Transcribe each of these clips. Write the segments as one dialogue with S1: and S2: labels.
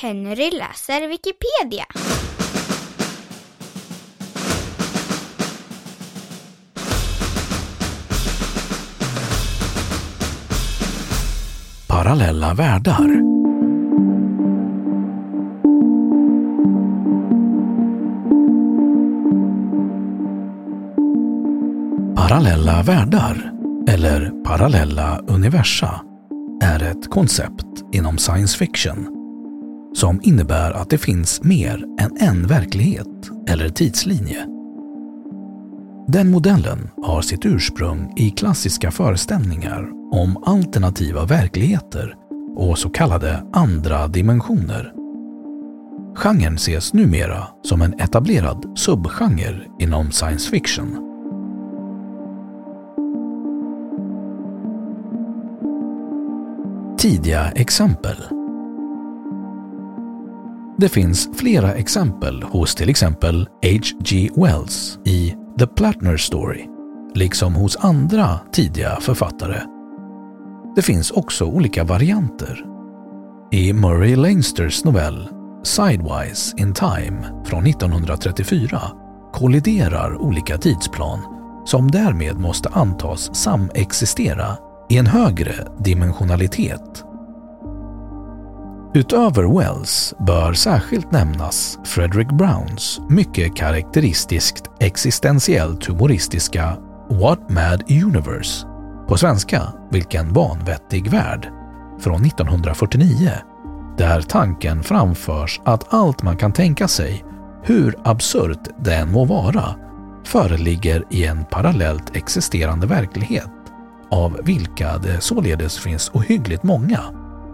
S1: Henry läser Wikipedia.
S2: Parallella världar. Parallella världar, eller parallella universa, är ett koncept inom science fiction som innebär att det finns mer än en verklighet eller tidslinje. Den modellen har sitt ursprung i klassiska föreställningar om alternativa verkligheter och så kallade andra dimensioner. Genren ses numera som en etablerad subgenre inom science fiction. Tidiga exempel det finns flera exempel hos till exempel H.G. Wells i The Plattner Story, liksom hos andra tidiga författare. Det finns också olika varianter. I Murray Leinsters novell Sidewise in Time från 1934 kolliderar olika tidsplan som därmed måste antas samexistera i en högre dimensionalitet Utöver Wells bör särskilt nämnas Frederick Browns mycket karaktäristiskt existentiellt humoristiska What Mad Universe, på svenska Vilken vanvettig värld, från 1949, där tanken framförs att allt man kan tänka sig, hur absurt det än må vara, föreligger i en parallellt existerande verklighet, av vilka det således finns ohyggligt många,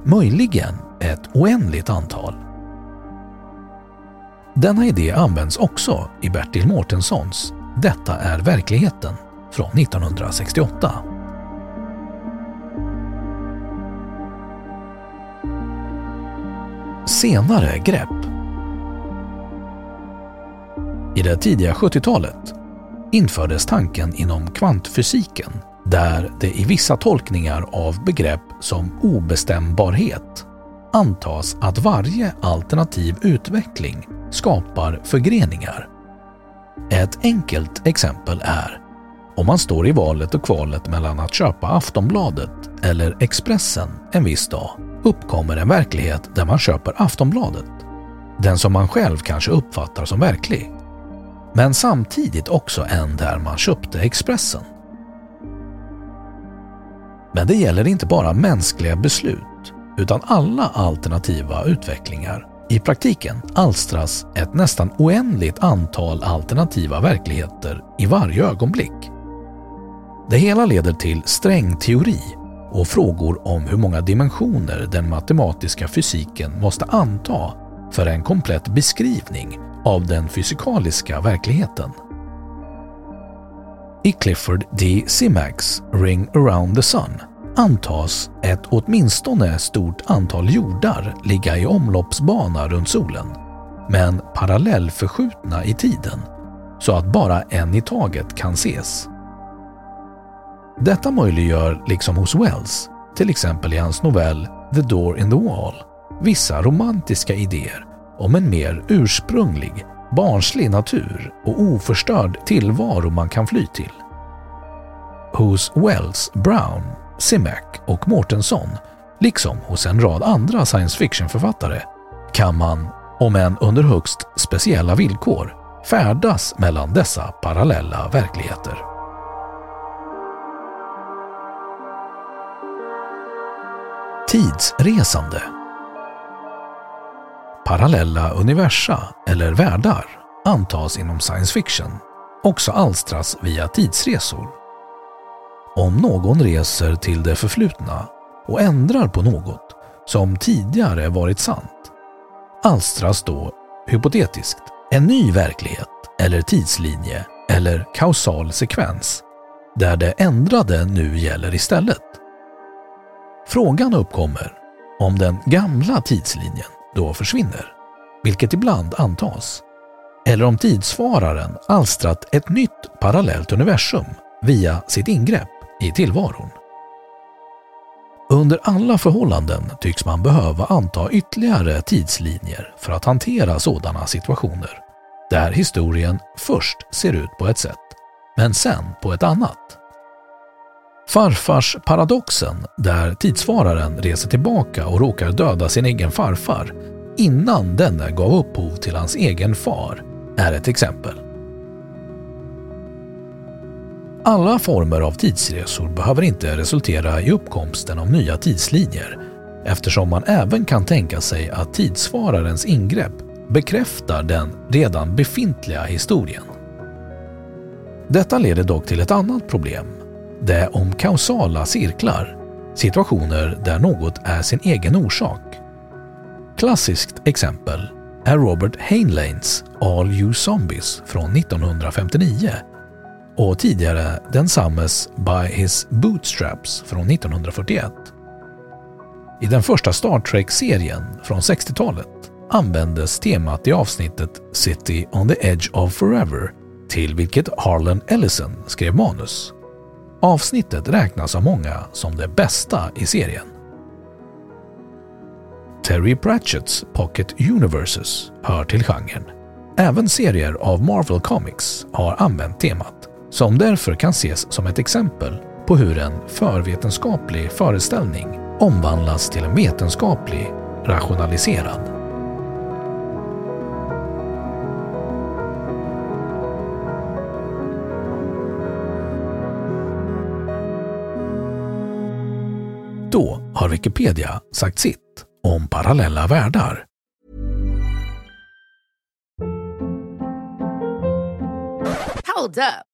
S2: möjligen ett oändligt antal. Denna idé används också i Bertil Mårtenssons Detta är verkligheten från 1968. Senare grepp I det tidiga 70-talet infördes tanken inom kvantfysiken där det i vissa tolkningar av begrepp som obestämbarhet antas att varje alternativ utveckling skapar förgreningar. Ett enkelt exempel är om man står i valet och kvalet mellan att köpa Aftonbladet eller Expressen en viss dag uppkommer en verklighet där man köper Aftonbladet. Den som man själv kanske uppfattar som verklig. Men samtidigt också en där man köpte Expressen. Men det gäller inte bara mänskliga beslut utan alla alternativa utvecklingar. I praktiken alstras ett nästan oändligt antal alternativa verkligheter i varje ögonblick. Det hela leder till strängteori och frågor om hur många dimensioner den matematiska fysiken måste anta för en komplett beskrivning av den fysikaliska verkligheten. I Clifford D. Simacs Ring Around the Sun antas ett åtminstone stort antal jordar ligga i omloppsbana runt solen, men parallellförskjutna i tiden så att bara en i taget kan ses. Detta möjliggör, liksom hos Wells, till exempel i hans novell The Door in the Wall, vissa romantiska idéer om en mer ursprunglig, barnslig natur och oförstörd tillvaro man kan fly till. Hos Wells, Brown, Simek och Mårtensson, liksom hos en rad andra science fiction-författare, kan man, om än under högst speciella villkor, färdas mellan dessa parallella verkligheter. Tidsresande Parallella universa eller världar antas inom science fiction också alstras via tidsresor. Om någon reser till det förflutna och ändrar på något som tidigare varit sant alstras då, hypotetiskt, en ny verklighet eller tidslinje eller kausal sekvens där det ändrade nu gäller istället. Frågan uppkommer om den gamla tidslinjen då försvinner, vilket ibland antas, eller om tidsfararen alstrat ett nytt parallellt universum via sitt ingrepp i tillvaron. Under alla förhållanden tycks man behöva anta ytterligare tidslinjer för att hantera sådana situationer, där historien först ser ut på ett sätt, men sen på ett annat. Farfarsparadoxen, där tidsfararen reser tillbaka och råkar döda sin egen farfar innan denne gav upphov till hans egen far, är ett exempel. Alla former av tidsresor behöver inte resultera i uppkomsten av nya tidslinjer eftersom man även kan tänka sig att tidsfararens ingrepp bekräftar den redan befintliga historien. Detta leder dock till ett annat problem, det om kausala cirklar, situationer där något är sin egen orsak. Klassiskt exempel är Robert Heinleins All You Zombies från 1959 och tidigare densammes By His Bootstraps från 1941. I den första Star Trek-serien från 60-talet användes temat i avsnittet City on the Edge of Forever till vilket Harlan Ellison skrev manus. Avsnittet räknas av många som det bästa i serien. Terry Pratchetts Pocket Universes hör till genren. Även serier av Marvel Comics har använt temat, som därför kan ses som ett exempel på hur en förvetenskaplig föreställning omvandlas till en vetenskaplig, rationaliserad. Då har Wikipedia sagt sitt om parallella världar.
S3: Hold up.